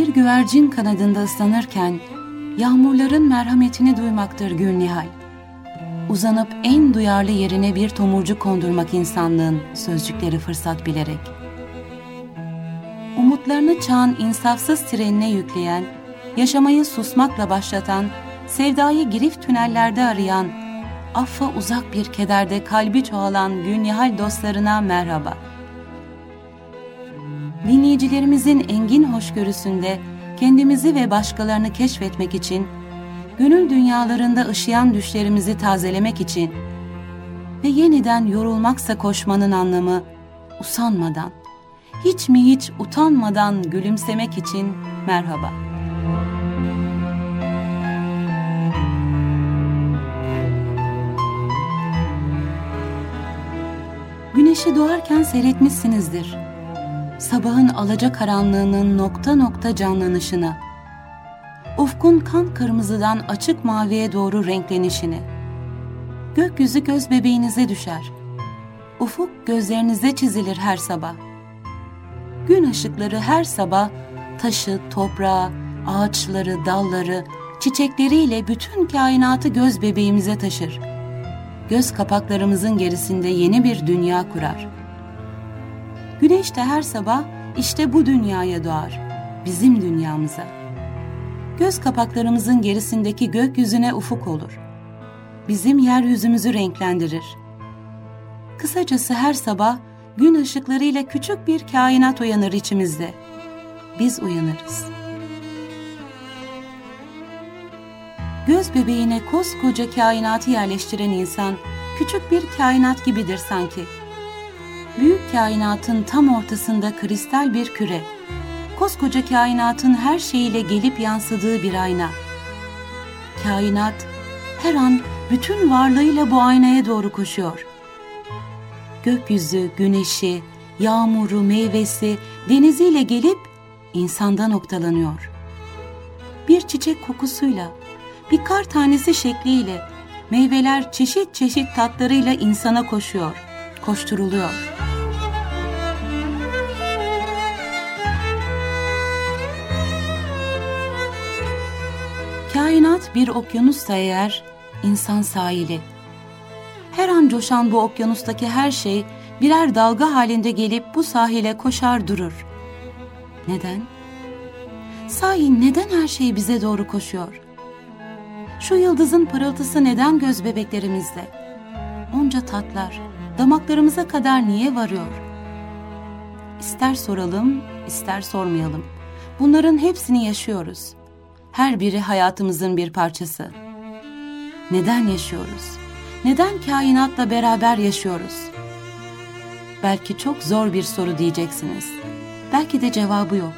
Bir güvercin kanadında ıslanırken yağmurların merhametini duymaktır Gülnihal. Uzanıp en duyarlı yerine bir tomurcuk kondurmak insanlığın sözcükleri fırsat bilerek. Umutlarını çağın insafsız trenine yükleyen, yaşamayı susmakla başlatan, sevdayı girif tünellerde arayan, affa uzak bir kederde kalbi çoğalan Gülnihal dostlarına merhaba. Dinleyicilerimizin engin hoşgörüsünde kendimizi ve başkalarını keşfetmek için, gönül dünyalarında ışıyan düşlerimizi tazelemek için ve yeniden yorulmaksa koşmanın anlamı usanmadan, hiç mi hiç utanmadan gülümsemek için merhaba. Güneşi doğarken seyretmişsinizdir. Sabahın alaca karanlığının nokta nokta canlanışını, ufkun kan kırmızıdan açık maviye doğru renklenişini. Gökyüzü göz bebeğinize düşer. Ufuk gözlerinize çizilir her sabah. Gün ışıkları her sabah taşı, toprağı, ağaçları, dalları, çiçekleriyle bütün kainatı göz bebeğimize taşır. Göz kapaklarımızın gerisinde yeni bir dünya kurar. Güneş de her sabah işte bu dünyaya doğar, bizim dünyamıza. Göz kapaklarımızın gerisindeki gökyüzüne ufuk olur. Bizim yeryüzümüzü renklendirir. Kısacası her sabah gün ışıklarıyla küçük bir kainat uyanır içimizde. Biz uyanırız. Göz bebeğine koskoca kainatı yerleştiren insan küçük bir kainat gibidir sanki. Kainatın tam ortasında kristal bir küre. Koskoca kainatın her şeyiyle gelip yansıdığı bir ayna. Kainat her an bütün varlığıyla bu aynaya doğru koşuyor gökyüzü, güneşi, yağmuru, meyvesi, deniziyle gelip insanda noktalanıyor. Bir çiçek kokusuyla, bir kar tanesi şekliyle, meyveler çeşit çeşit tatlarıyla insana koşuyor, koşturuluyor. Kainat bir okyanussa eğer, insan sahili, her an coşan bu okyanustaki her şey birer dalga halinde gelip bu sahile koşar durur. Neden? Sahi neden her şey bize doğru koşuyor? Şu yıldızın pırıltısı neden göz bebeklerimizde? Onca tatlar damaklarımıza kadar niye varıyor? İster soralım, ister sormayalım. Bunların hepsini yaşıyoruz. Her biri hayatımızın bir parçası. Neden yaşıyoruz? neden kainatla beraber yaşıyoruz? Belki çok zor bir soru diyeceksiniz. Belki de cevabı yok.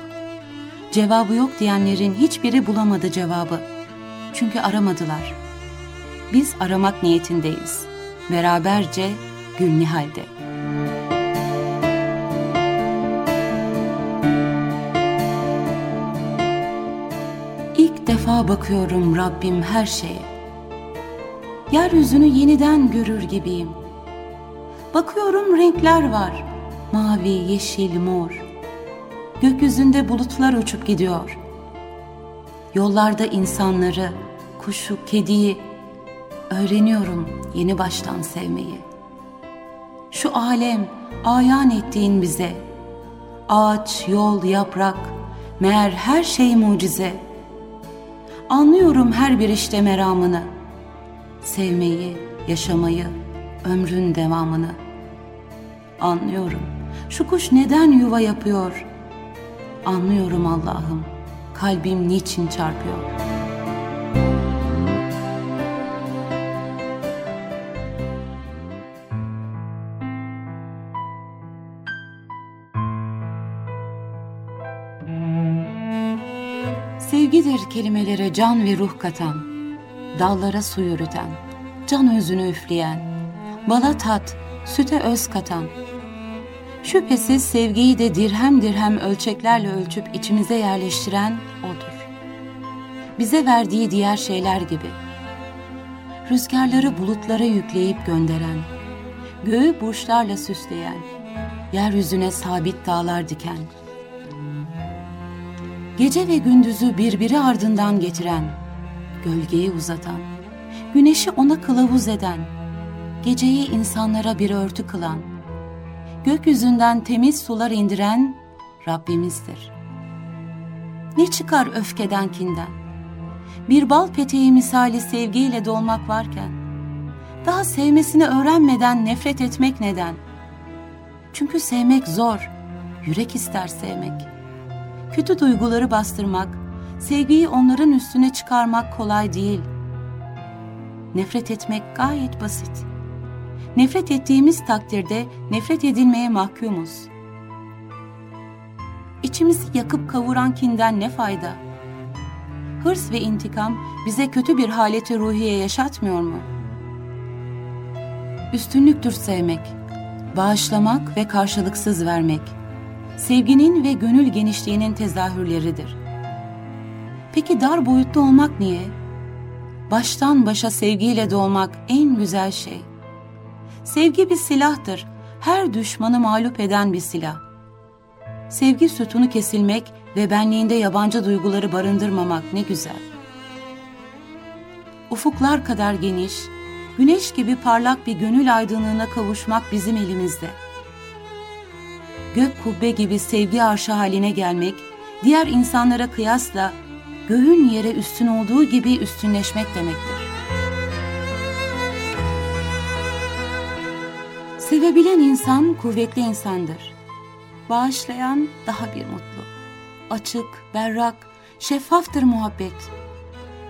Cevabı yok diyenlerin hiçbiri bulamadı cevabı. Çünkü aramadılar. Biz aramak niyetindeyiz. Beraberce Gülnihal'de. Defa bakıyorum Rabbim her şeye yeryüzünü yeniden görür gibiyim. Bakıyorum renkler var. Mavi, yeşil, mor. Gökyüzünde bulutlar uçup gidiyor. Yollarda insanları, kuşu, kediyi öğreniyorum yeni baştan sevmeyi. Şu alem ayan ettiğin bize. Ağaç, yol, yaprak, meğer her şey mucize. Anlıyorum her bir işte meramını.'' sevmeyi, yaşamayı, ömrün devamını. Anlıyorum. Şu kuş neden yuva yapıyor? Anlıyorum Allah'ım. Kalbim niçin çarpıyor? Kelimelere can ve ruh katan dallara su yürüten, can özünü üfleyen, bala tat, süte öz katan. Şüphesiz sevgiyi de dirhem dirhem ölçeklerle ölçüp içimize yerleştiren O'dur. Bize verdiği diğer şeyler gibi. Rüzgarları bulutlara yükleyip gönderen, göğü burçlarla süsleyen, yeryüzüne sabit dağlar diken. Gece ve gündüzü birbiri ardından getiren, gölgeyi uzatan, güneşi ona kılavuz eden, geceyi insanlara bir örtü kılan, gökyüzünden temiz sular indiren Rabbimizdir. Ne çıkar öfkeden kinden? Bir bal peteği misali sevgiyle dolmak varken, daha sevmesini öğrenmeden nefret etmek neden? Çünkü sevmek zor, yürek ister sevmek. Kötü duyguları bastırmak, sevgiyi onların üstüne çıkarmak kolay değil. Nefret etmek gayet basit. Nefret ettiğimiz takdirde nefret edilmeye mahkumuz. İçimizi yakıp kavuran kinden ne fayda? Hırs ve intikam bize kötü bir haleti ruhiye yaşatmıyor mu? Üstünlüktür sevmek, bağışlamak ve karşılıksız vermek. Sevginin ve gönül genişliğinin tezahürleridir. Peki dar boyutlu olmak niye? Baştan başa sevgiyle doğmak en güzel şey. Sevgi bir silahtır. Her düşmanı mağlup eden bir silah. Sevgi sütunu kesilmek ve benliğinde yabancı duyguları barındırmamak ne güzel. Ufuklar kadar geniş, güneş gibi parlak bir gönül aydınlığına kavuşmak bizim elimizde. Gök kubbe gibi sevgi arşı haline gelmek, diğer insanlara kıyasla göğün yere üstün olduğu gibi üstünleşmek demektir. Sevebilen insan kuvvetli insandır. Bağışlayan daha bir mutlu. Açık, berrak, şeffaftır muhabbet.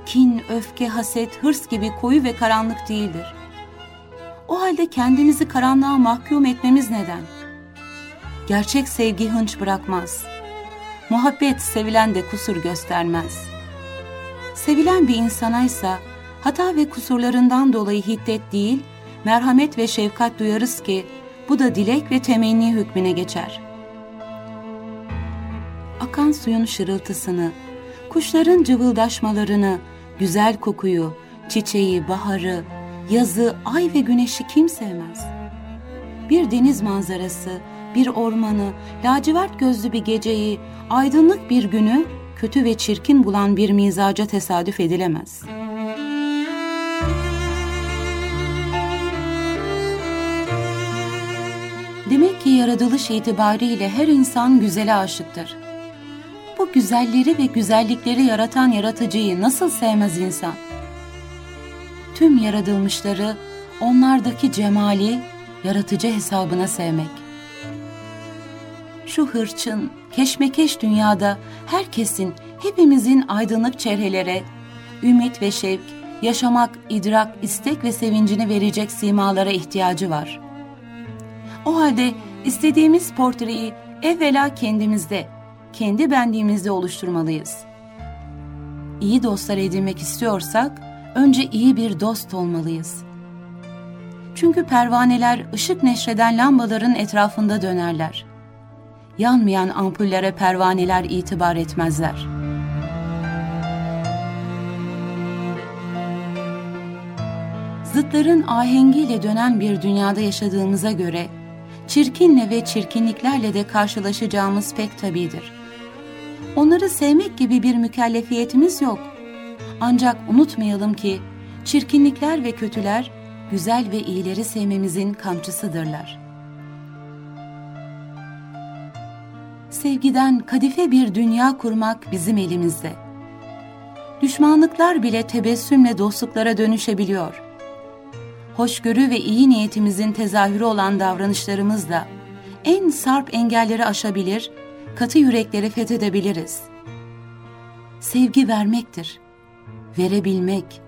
Kin, öfke, haset, hırs gibi koyu ve karanlık değildir. O halde kendimizi karanlığa mahkum etmemiz neden? Gerçek sevgi hınç bırakmaz. Muhabbet sevilen de kusur göstermez. Sevilen bir insanaysa hata ve kusurlarından dolayı hiddet değil, merhamet ve şefkat duyarız ki bu da dilek ve temenni hükmüne geçer. Akan suyun şırıltısını, kuşların cıvıldaşmalarını, güzel kokuyu, çiçeği, baharı, yazı, ay ve güneşi kim sevmez? Bir deniz manzarası, bir ormanı, lacivert gözlü bir geceyi, aydınlık bir günü kötü ve çirkin bulan bir mizaca tesadüf edilemez.'' Demek ki yaratılış itibariyle her insan güzele aşıktır. Bu güzelleri ve güzellikleri yaratan yaratıcıyı nasıl sevmez insan? Tüm yaratılmışları onlardaki cemali yaratıcı hesabına sevmek. Şu hırçın, keşmekeş dünyada herkesin, hepimizin aydınlık çehrelere, ümit ve şevk, yaşamak, idrak, istek ve sevincini verecek simalara ihtiyacı var.'' O halde istediğimiz portreyi evvela kendimizde, kendi benliğimizde oluşturmalıyız. İyi dostlar edinmek istiyorsak önce iyi bir dost olmalıyız. Çünkü pervaneler ışık neşreden lambaların etrafında dönerler. Yanmayan ampullere pervaneler itibar etmezler. Zıtların ahengiyle dönen bir dünyada yaşadığımıza göre çirkinle ve çirkinliklerle de karşılaşacağımız pek tabidir. Onları sevmek gibi bir mükellefiyetimiz yok. Ancak unutmayalım ki çirkinlikler ve kötüler güzel ve iyileri sevmemizin kamçısıdırlar. Sevgiden kadife bir dünya kurmak bizim elimizde. Düşmanlıklar bile tebessümle dostluklara dönüşebiliyor.'' hoşgörü ve iyi niyetimizin tezahürü olan davranışlarımızla en sarp engelleri aşabilir, katı yürekleri fethedebiliriz. Sevgi vermektir. Verebilmek,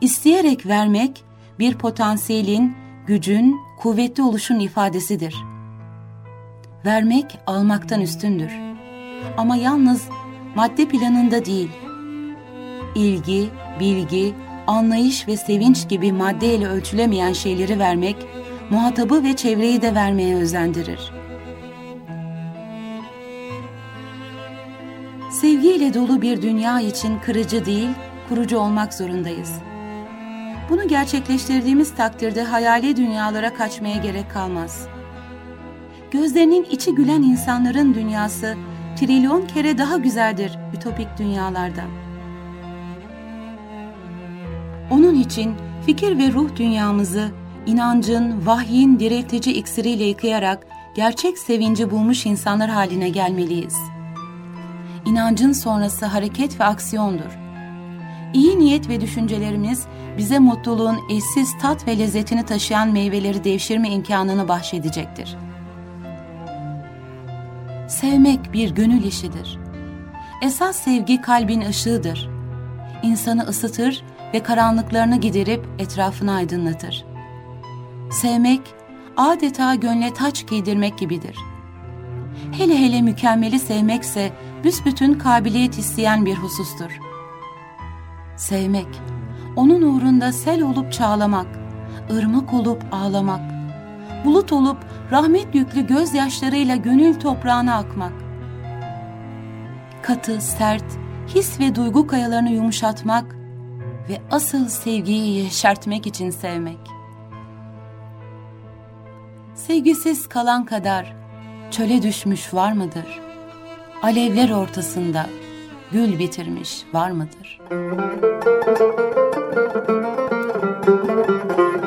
isteyerek vermek bir potansiyelin, gücün, kuvvetli oluşun ifadesidir. Vermek almaktan üstündür. Ama yalnız madde planında değil. İlgi, bilgi, anlayış ve sevinç gibi maddeyle ölçülemeyen şeyleri vermek, muhatabı ve çevreyi de vermeye özendirir. Sevgiyle dolu bir dünya için kırıcı değil, kurucu olmak zorundayız. Bunu gerçekleştirdiğimiz takdirde hayali dünyalara kaçmaya gerek kalmaz. Gözlerinin içi gülen insanların dünyası trilyon kere daha güzeldir ütopik dünyalardan. Onun için fikir ve ruh dünyamızı inancın, vahyin diriltici iksiriyle yıkayarak gerçek sevinci bulmuş insanlar haline gelmeliyiz. İnancın sonrası hareket ve aksiyondur. İyi niyet ve düşüncelerimiz bize mutluluğun eşsiz tat ve lezzetini taşıyan meyveleri devşirme imkanını bahşedecektir. Sevmek bir gönül işidir. Esas sevgi kalbin ışığıdır. İnsanı ısıtır ve karanlıklarını giderip etrafını aydınlatır. Sevmek, adeta gönle taç giydirmek gibidir. Hele hele mükemmeli sevmekse büsbütün kabiliyet isteyen bir husustur. Sevmek, onun uğrunda sel olup çağlamak, ırmak olup ağlamak, bulut olup rahmet yüklü gözyaşlarıyla gönül toprağına akmak. Katı, sert, his ve duygu kayalarını yumuşatmak ve asıl sevgiyi yeşertmek için sevmek. Sevgisiz kalan kadar çöle düşmüş var mıdır? Alevler ortasında gül bitirmiş var mıdır? Seninle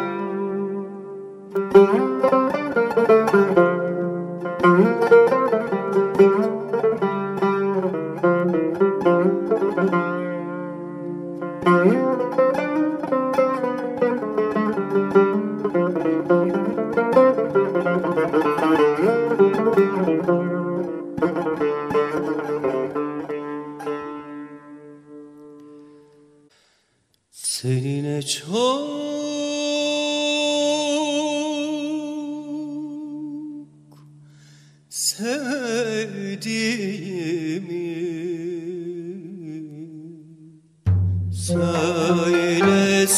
söylesem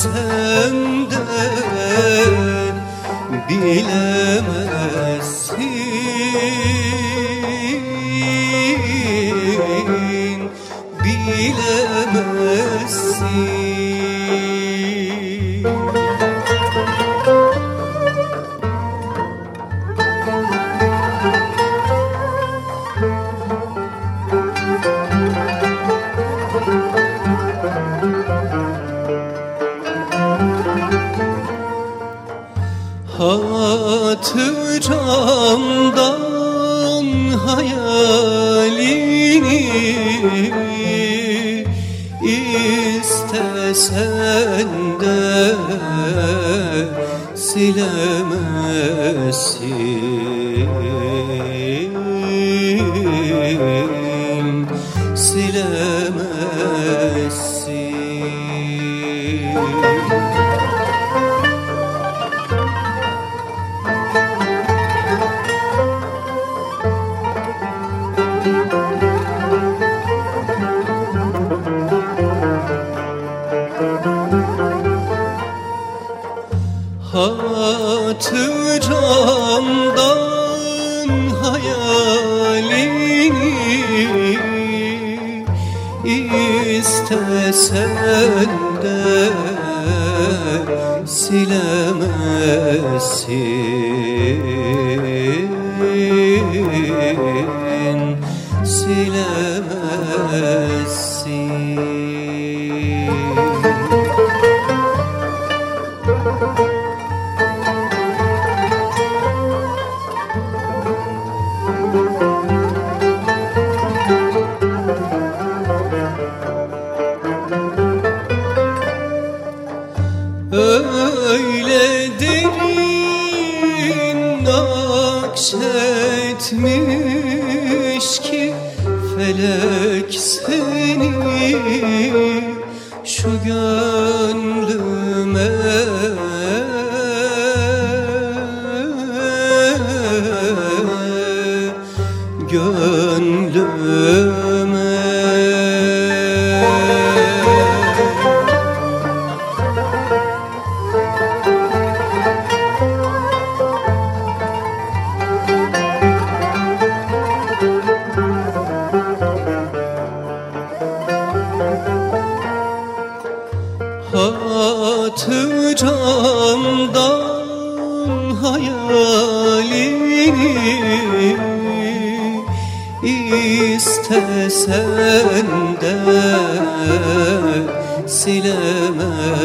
de bilemezsin. Bilemezsin silemezsin Hatıramdan hayalini istesen de silemezsin silemezsin Söyle istesen de silemezsin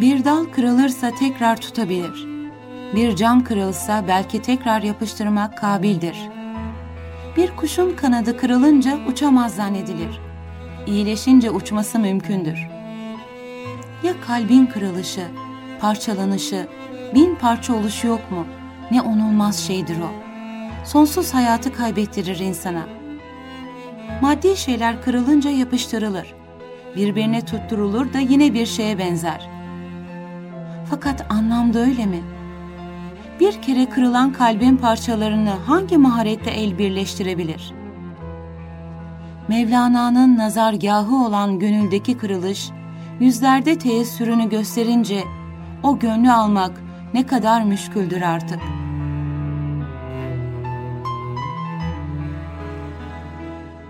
Bir dal kırılırsa tekrar tutabilir. Bir cam kırılsa belki tekrar yapıştırmak kabildir. Bir kuşun kanadı kırılınca uçamaz zannedilir. İyileşince uçması mümkündür. Ya kalbin kırılışı, parçalanışı, bin parça oluşu yok mu? Ne onulmaz şeydir o. Sonsuz hayatı kaybettirir insana. Maddi şeyler kırılınca yapıştırılır. Birbirine tutturulur da yine bir şeye benzer. Fakat anlamda öyle mi? Bir kere kırılan kalbin parçalarını hangi maharetle el birleştirebilir? Mevlana'nın nazargahı olan gönüldeki kırılış, yüzlerde teessürünü gösterince o gönlü almak ne kadar müşküldür artık.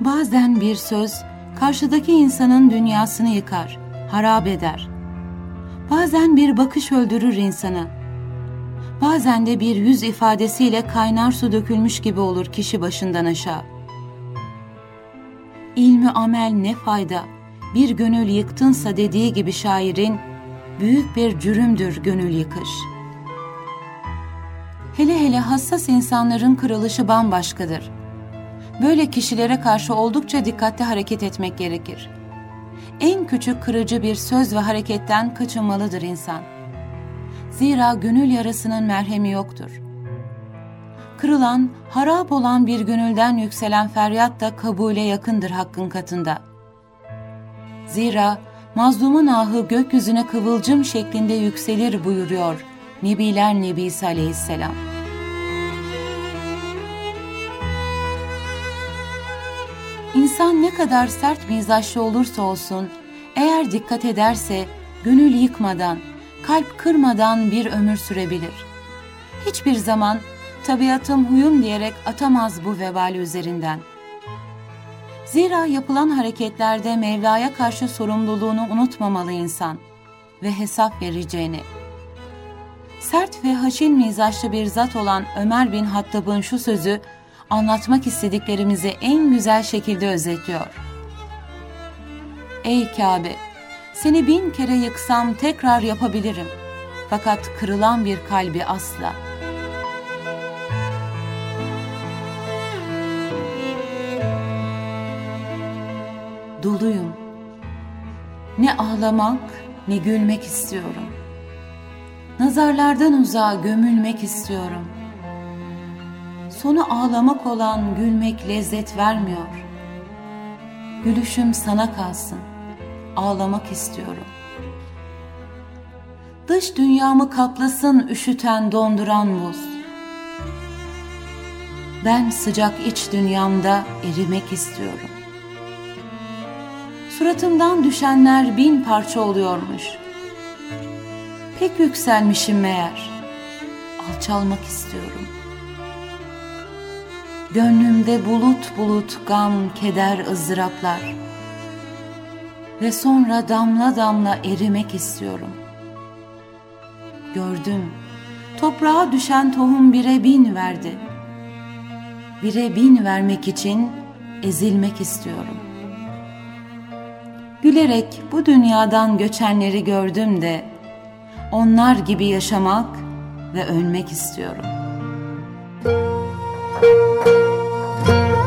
Bazen bir söz karşıdaki insanın dünyasını yıkar, harap eder. Bazen bir bakış öldürür insanı. Bazen de bir yüz ifadesiyle kaynar su dökülmüş gibi olur kişi başından aşağı. İlmi amel ne fayda, bir gönül yıktınsa dediği gibi şairin, büyük bir cürümdür gönül yıkış. Hele hele hassas insanların kırılışı bambaşkadır. Böyle kişilere karşı oldukça dikkatli hareket etmek gerekir. En küçük kırıcı bir söz ve hareketten kaçınmalıdır insan. Zira gönül yarasının merhemi yoktur. Kırılan, harap olan bir gönülden yükselen feryat da kabule yakındır hakkın katında. Zira mazlumun ahı gökyüzüne kıvılcım şeklinde yükselir buyuruyor Nebiler Nebisi aleyhisselam. İnsan ne kadar sert mizaçlı olursa olsun, eğer dikkat ederse gönül yıkmadan, kalp kırmadan bir ömür sürebilir. Hiçbir zaman tabiatım huyum diyerek atamaz bu vebali üzerinden. Zira yapılan hareketlerde Mevla'ya karşı sorumluluğunu unutmamalı insan ve hesap vereceğini. Sert ve haşin mizaçlı bir zat olan Ömer bin Hattab'ın şu sözü anlatmak istediklerimizi en güzel şekilde özetliyor. Ey Kabe! Seni bin kere yıksam tekrar yapabilirim. Fakat kırılan bir kalbi asla. Doluyum. Ne ağlamak ne gülmek istiyorum. Nazarlardan uzağa gömülmek istiyorum. Sonu ağlamak olan gülmek lezzet vermiyor. Gülüşüm sana kalsın. Ağlamak istiyorum. Dış dünyamı kaplasın üşüten donduran buz. Ben sıcak iç dünyamda erimek istiyorum. Suratımdan düşenler bin parça oluyormuş. Pek yükselmişim meğer. Alçalmak istiyorum. Gönlümde bulut bulut gam, keder, ızdıraplar. Ve sonra damla damla erimek istiyorum. Gördüm, toprağa düşen tohum bire bin verdi. Bire bin vermek için ezilmek istiyorum.'' Gülerek bu dünyadan göçenleri gördüm de onlar gibi yaşamak ve ölmek istiyorum. Yine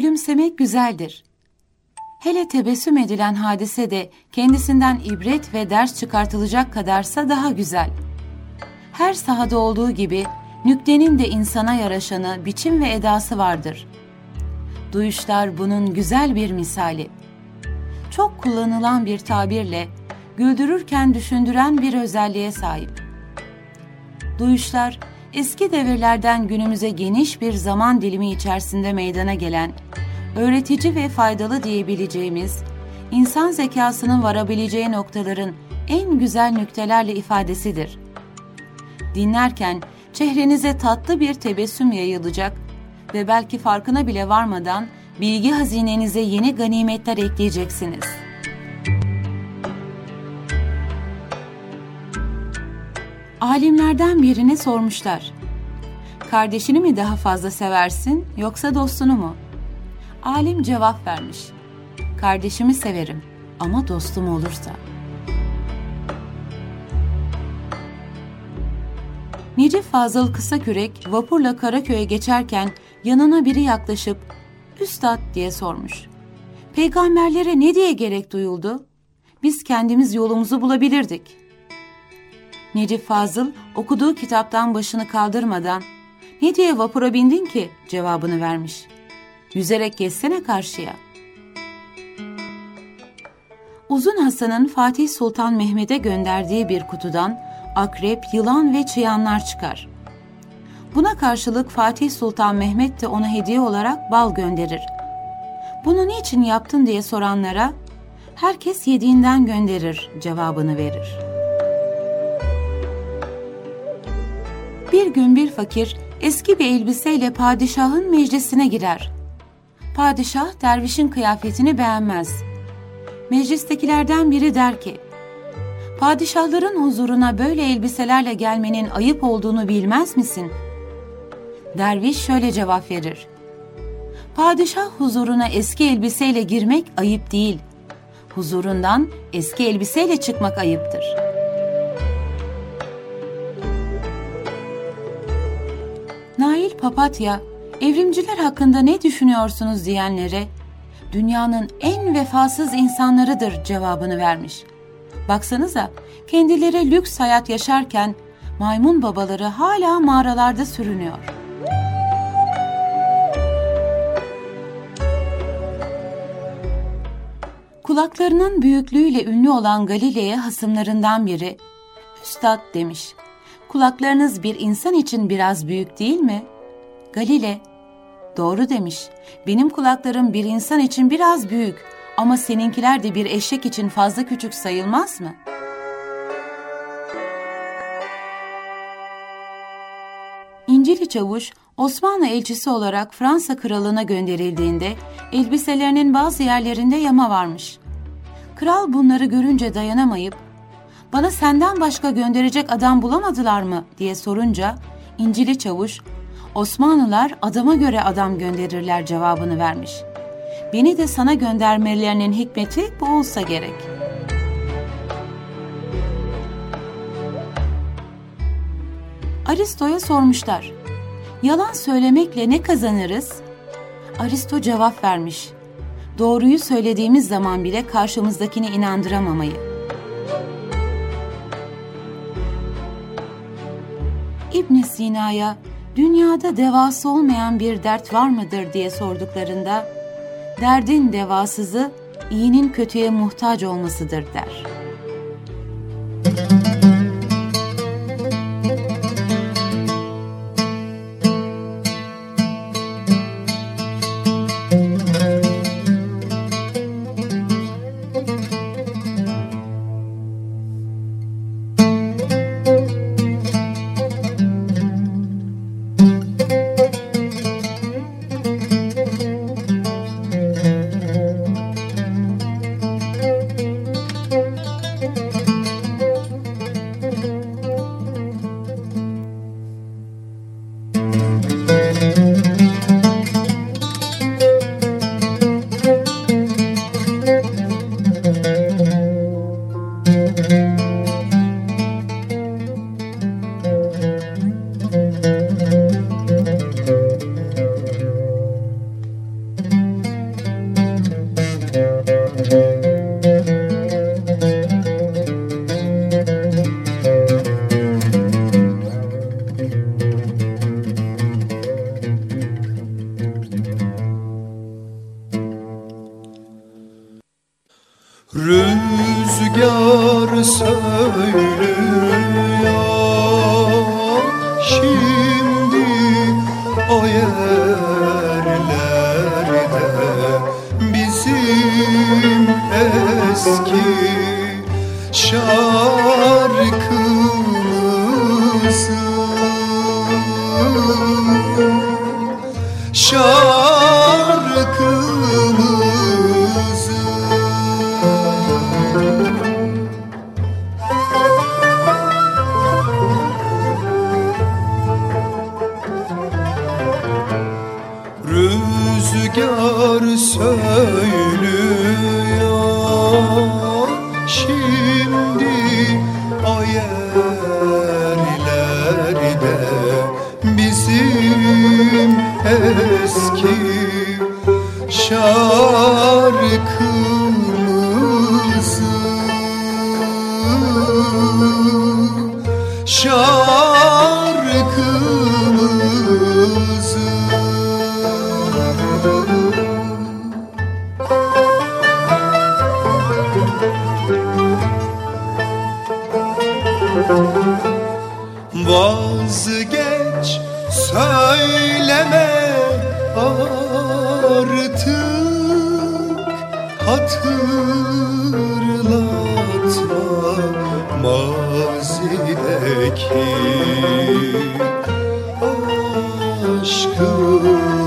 Gülümsemek güzeldir. Hele tebessüm edilen hadise de kendisinden ibret ve ders çıkartılacak kadarsa daha güzel. Her sahada olduğu gibi nüktenin de insana yaraşanı, biçim ve edası vardır. Duyuşlar bunun güzel bir misali. Çok kullanılan bir tabirle güldürürken düşündüren bir özelliğe sahip. Duyuşlar eski devirlerden günümüze geniş bir zaman dilimi içerisinde meydana gelen, öğretici ve faydalı diyebileceğimiz, insan zekasının varabileceği noktaların en güzel nüktelerle ifadesidir. Dinlerken çehrenize tatlı bir tebessüm yayılacak ve belki farkına bile varmadan bilgi hazinenize yeni ganimetler ekleyeceksiniz. Alimlerden birine sormuşlar. Kardeşini mi daha fazla seversin yoksa dostunu mu? Alim cevap vermiş. Kardeşimi severim ama dostum olursa. Necip Fazıl Kısakürek vapurla Karaköy'e geçerken yanına biri yaklaşıp Üstad diye sormuş. Peygamberlere ne diye gerek duyuldu? Biz kendimiz yolumuzu bulabilirdik. Necip Fazıl okuduğu kitaptan başını kaldırmadan ne diye vapura bindin ki cevabını vermiş. Yüzerek geçsene karşıya. Uzun Hasan'ın Fatih Sultan Mehmet'e gönderdiği bir kutudan akrep, yılan ve çıyanlar çıkar. Buna karşılık Fatih Sultan Mehmet de ona hediye olarak bal gönderir. Bunu niçin yaptın diye soranlara herkes yediğinden gönderir cevabını verir. Bir gün bir fakir eski bir elbiseyle padişahın meclisine girer. Padişah dervişin kıyafetini beğenmez. Meclistekilerden biri der ki, Padişahların huzuruna böyle elbiselerle gelmenin ayıp olduğunu bilmez misin? Derviş şöyle cevap verir. Padişah huzuruna eski elbiseyle girmek ayıp değil. Huzurundan eski elbiseyle çıkmak ayıptır. Nail Papatya, evrimciler hakkında ne düşünüyorsunuz diyenlere, dünyanın en vefasız insanlarıdır cevabını vermiş. Baksanıza, kendileri lüks hayat yaşarken maymun babaları hala mağaralarda sürünüyor. Kulaklarının büyüklüğüyle ünlü olan Galile'ye hasımlarından biri, Üstad demiş, kulaklarınız bir insan için biraz büyük değil mi? Galile, doğru demiş, benim kulaklarım bir insan için biraz büyük ama seninkiler de bir eşek için fazla küçük sayılmaz mı? İncili Çavuş, Osmanlı elçisi olarak Fransa kralına gönderildiğinde elbiselerinin bazı yerlerinde yama varmış. Kral bunları görünce dayanamayıp bana senden başka gönderecek adam bulamadılar mı diye sorunca İncili Çavuş Osmanlılar adama göre adam gönderirler cevabını vermiş. Beni de sana göndermelerinin hikmeti bu olsa gerek. Aristo'ya sormuşlar. Yalan söylemekle ne kazanırız? Aristo cevap vermiş. Doğruyu söylediğimiz zaman bile karşımızdakini inandıramamayı. İbn Sina'ya dünyada devası olmayan bir dert var mıdır diye sorduklarında derdin devasızı iyinin kötüye muhtaç olmasıdır der. Söylüyor. Şimdi o yerlerde bizim eski Vazgeç söyleme artık. Hatırlatma mazideki aşkımızı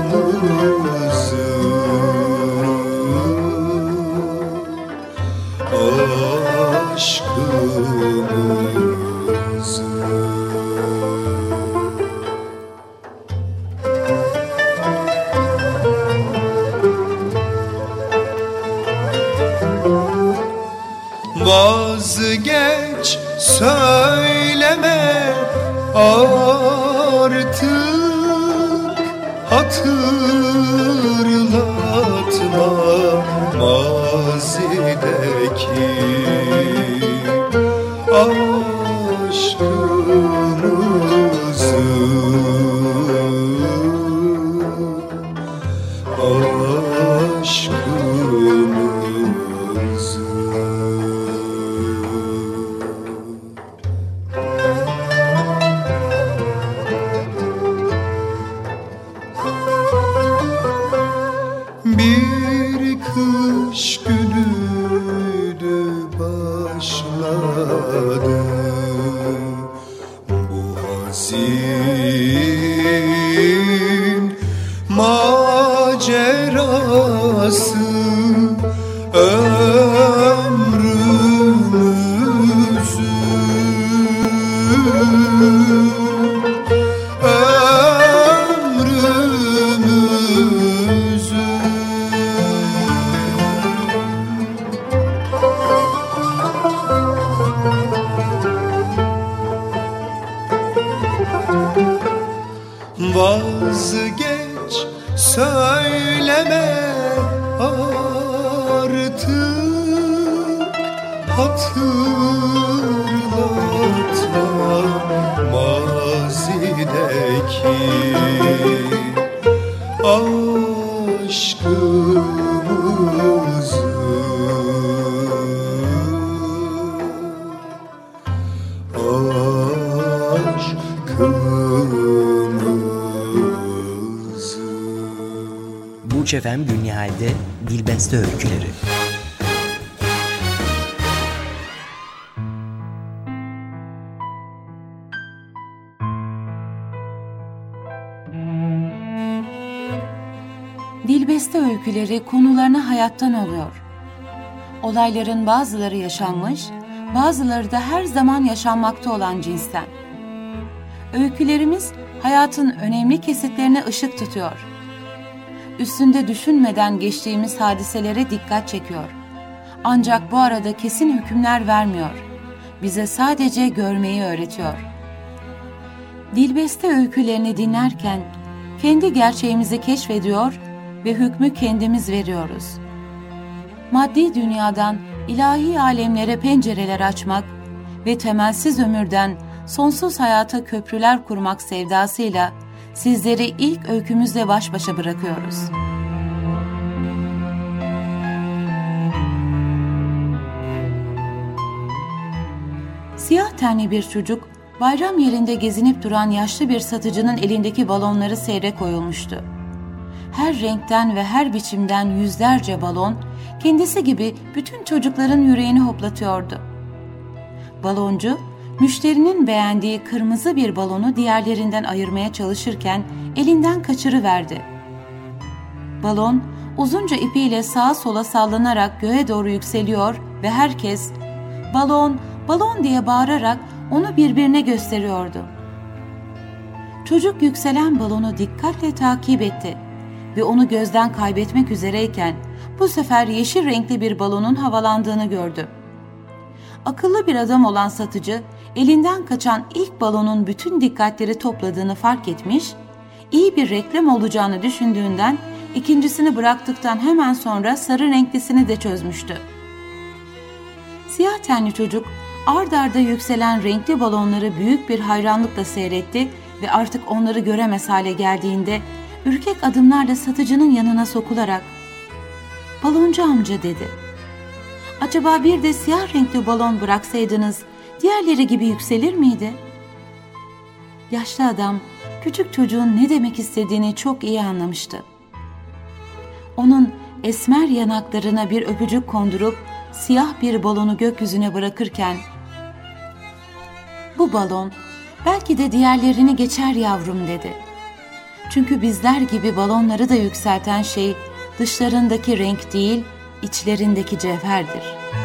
Burç Efem Günnihal'de Dilbeste Öyküleri Dilbeste öyküleri konularına hayattan oluyor. Olayların bazıları yaşanmış, bazıları da her zaman yaşanmakta olan cinsten. Öykülerimiz hayatın önemli kesitlerine ışık tutuyor. Üstünde düşünmeden geçtiğimiz hadiselere dikkat çekiyor. Ancak bu arada kesin hükümler vermiyor. Bize sadece görmeyi öğretiyor. Dilbeste öykülerini dinlerken kendi gerçeğimizi keşfediyor ve hükmü kendimiz veriyoruz. Maddi dünyadan ilahi alemlere pencereler açmak ve temelsiz ömürden sonsuz hayata köprüler kurmak sevdasıyla sizleri ilk öykümüzle baş başa bırakıyoruz. Siyah tenli bir çocuk bayram yerinde gezinip duran yaşlı bir satıcının elindeki balonları seyre koyulmuştu. Her renkten ve her biçimden yüzlerce balon kendisi gibi bütün çocukların yüreğini hoplatıyordu. Baloncu, müşterinin beğendiği kırmızı bir balonu diğerlerinden ayırmaya çalışırken elinden kaçırıverdi. Balon uzunca ipiyle sağa sola sallanarak göğe doğru yükseliyor ve herkes "Balon, balon!" diye bağırarak onu birbirine gösteriyordu. Çocuk yükselen balonu dikkatle takip etti ve onu gözden kaybetmek üzereyken bu sefer yeşil renkli bir balonun havalandığını gördü. Akıllı bir adam olan satıcı elinden kaçan ilk balonun bütün dikkatleri topladığını fark etmiş, iyi bir reklam olacağını düşündüğünden ikincisini bıraktıktan hemen sonra sarı renklisini de çözmüştü. Siyah tenli çocuk ard arda yükselen renkli balonları büyük bir hayranlıkla seyretti ve artık onları göremez hale geldiğinde ürkek adımlarla satıcının yanına sokularak ''Baloncu amca'' dedi. ''Acaba bir de siyah renkli balon bıraksaydınız diğerleri gibi yükselir miydi?'' Yaşlı adam küçük çocuğun ne demek istediğini çok iyi anlamıştı. Onun esmer yanaklarına bir öpücük kondurup siyah bir balonu gökyüzüne bırakırken ''Bu balon belki de diğerlerini geçer yavrum'' dedi. Çünkü bizler gibi balonları da yükselten şey dışlarındaki renk değil, içlerindeki cevherdir.''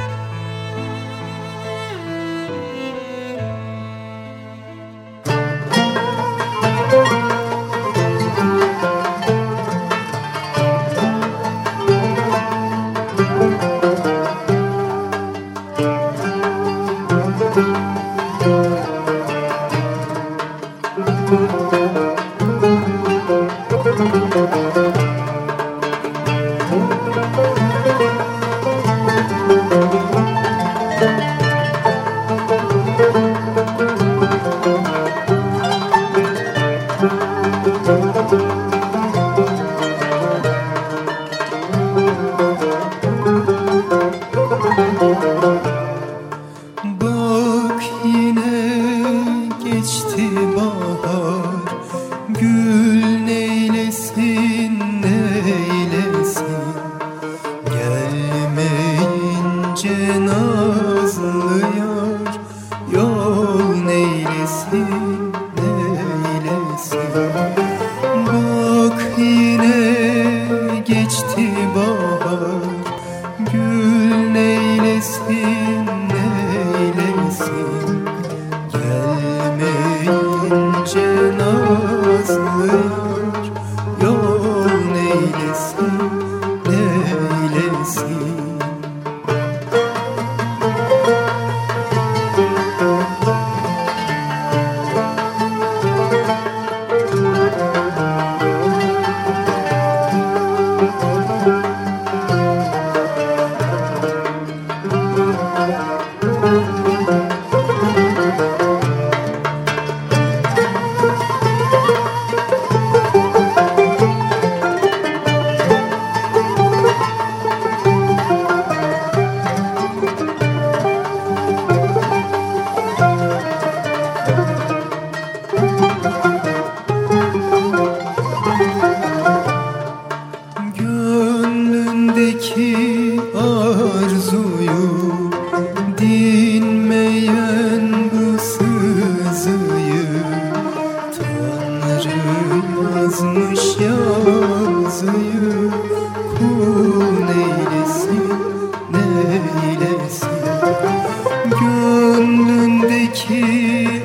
Seyrine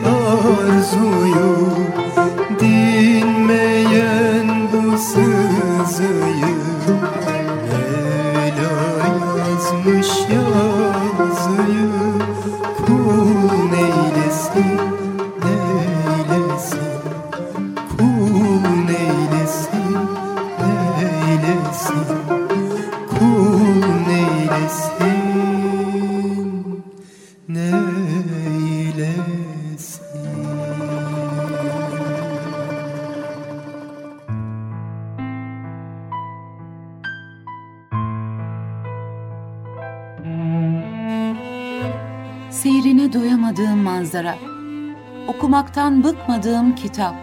okumaktan bıkmadığım kitap,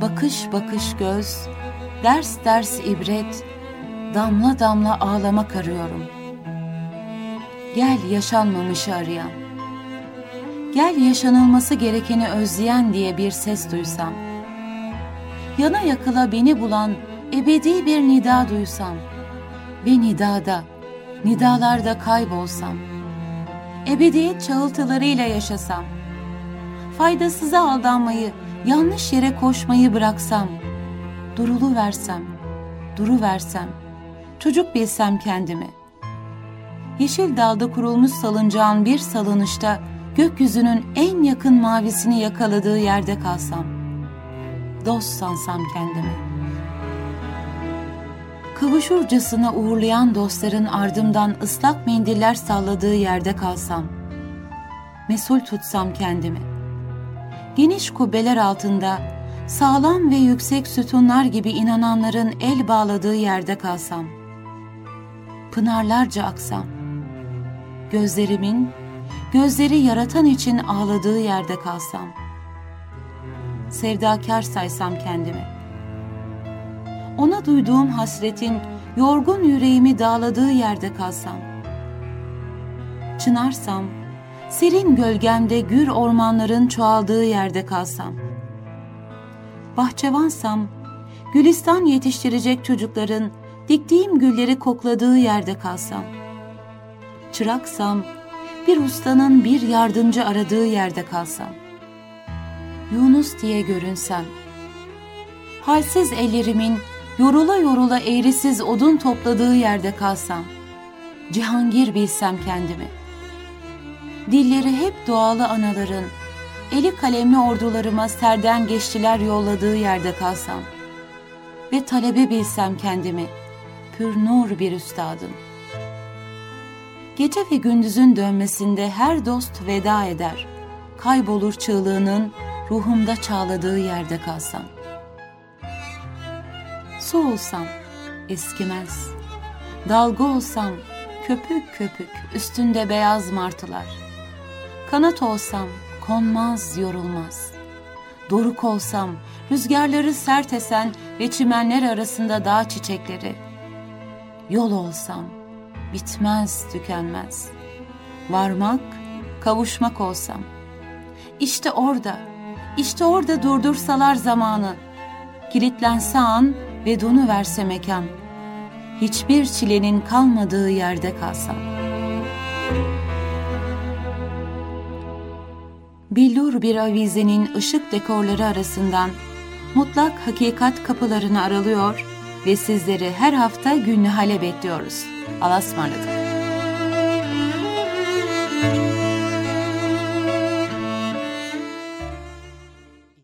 bakış bakış göz, ders ders ibret, damla damla ağlamak arıyorum. Gel yaşanmamışı arayan, gel yaşanılması gerekeni özleyen diye bir ses duysam, yana yakıla beni bulan ebedi bir nida duysam. Ve nidada, nidalarda kaybolsam.'' ebediyet çağıltılarıyla yaşasam, faydasıza aldanmayı, yanlış yere koşmayı bıraksam, durulu versem, duru versem, çocuk bilsem kendimi. Yeşil dalda kurulmuş salıncağın bir salınışta gökyüzünün en yakın mavisini yakaladığı yerde kalsam, dost sansam kendimi. Kavuşurcasına uğurlayan dostların ardımdan ıslak mendiller salladığı yerde kalsam, mesul tutsam kendimi. Geniş kubbeler altında sağlam ve yüksek sütunlar gibi inananların el bağladığı yerde kalsam, pınarlarca aksam, gözlerimin, gözleri yaratan için ağladığı yerde kalsam, sevdakar saysam kendimi, ona duyduğum hasretin yorgun yüreğimi dağladığı yerde kalsam, çınarsam, serin gölgemde gür ormanların çoğaldığı yerde kalsam, bahçevansam, gülistan yetiştirecek çocukların diktiğim gülleri kokladığı yerde kalsam, çıraksam, bir ustanın bir yardımcı aradığı yerde kalsam, Yunus diye görünsem, halsiz ellerimin yorula yorula eğrisiz odun topladığı yerde kalsam, Cihangir bilsem kendimi. Dilleri hep doğalı anaların, eli kalemli ordularıma serden geçtiler yolladığı yerde kalsam ve talebe bilsem kendimi, pür nur bir üstadım. Gece ve gündüzün dönmesinde her dost veda eder, kaybolur çığlığının ruhumda çağladığı yerde kalsam. Su olsam eskimez, dalga olsam köpük köpük üstünde beyaz martılar. Kanat olsam konmaz yorulmaz. Doruk olsam rüzgarları sert esen ve çimenler arasında dağ çiçekleri. Yol olsam bitmez tükenmez. Varmak, kavuşmak olsam. İşte orada, işte orada durdursalar zamanı. Kilitlense an ve donu verse mekan. Hiçbir çilenin kalmadığı yerde kalsam. Billur bir avizenin ışık dekorları arasından mutlak hakikat kapılarını aralıyor ve sizleri her hafta günlü hale bekliyoruz. Alasmarladık.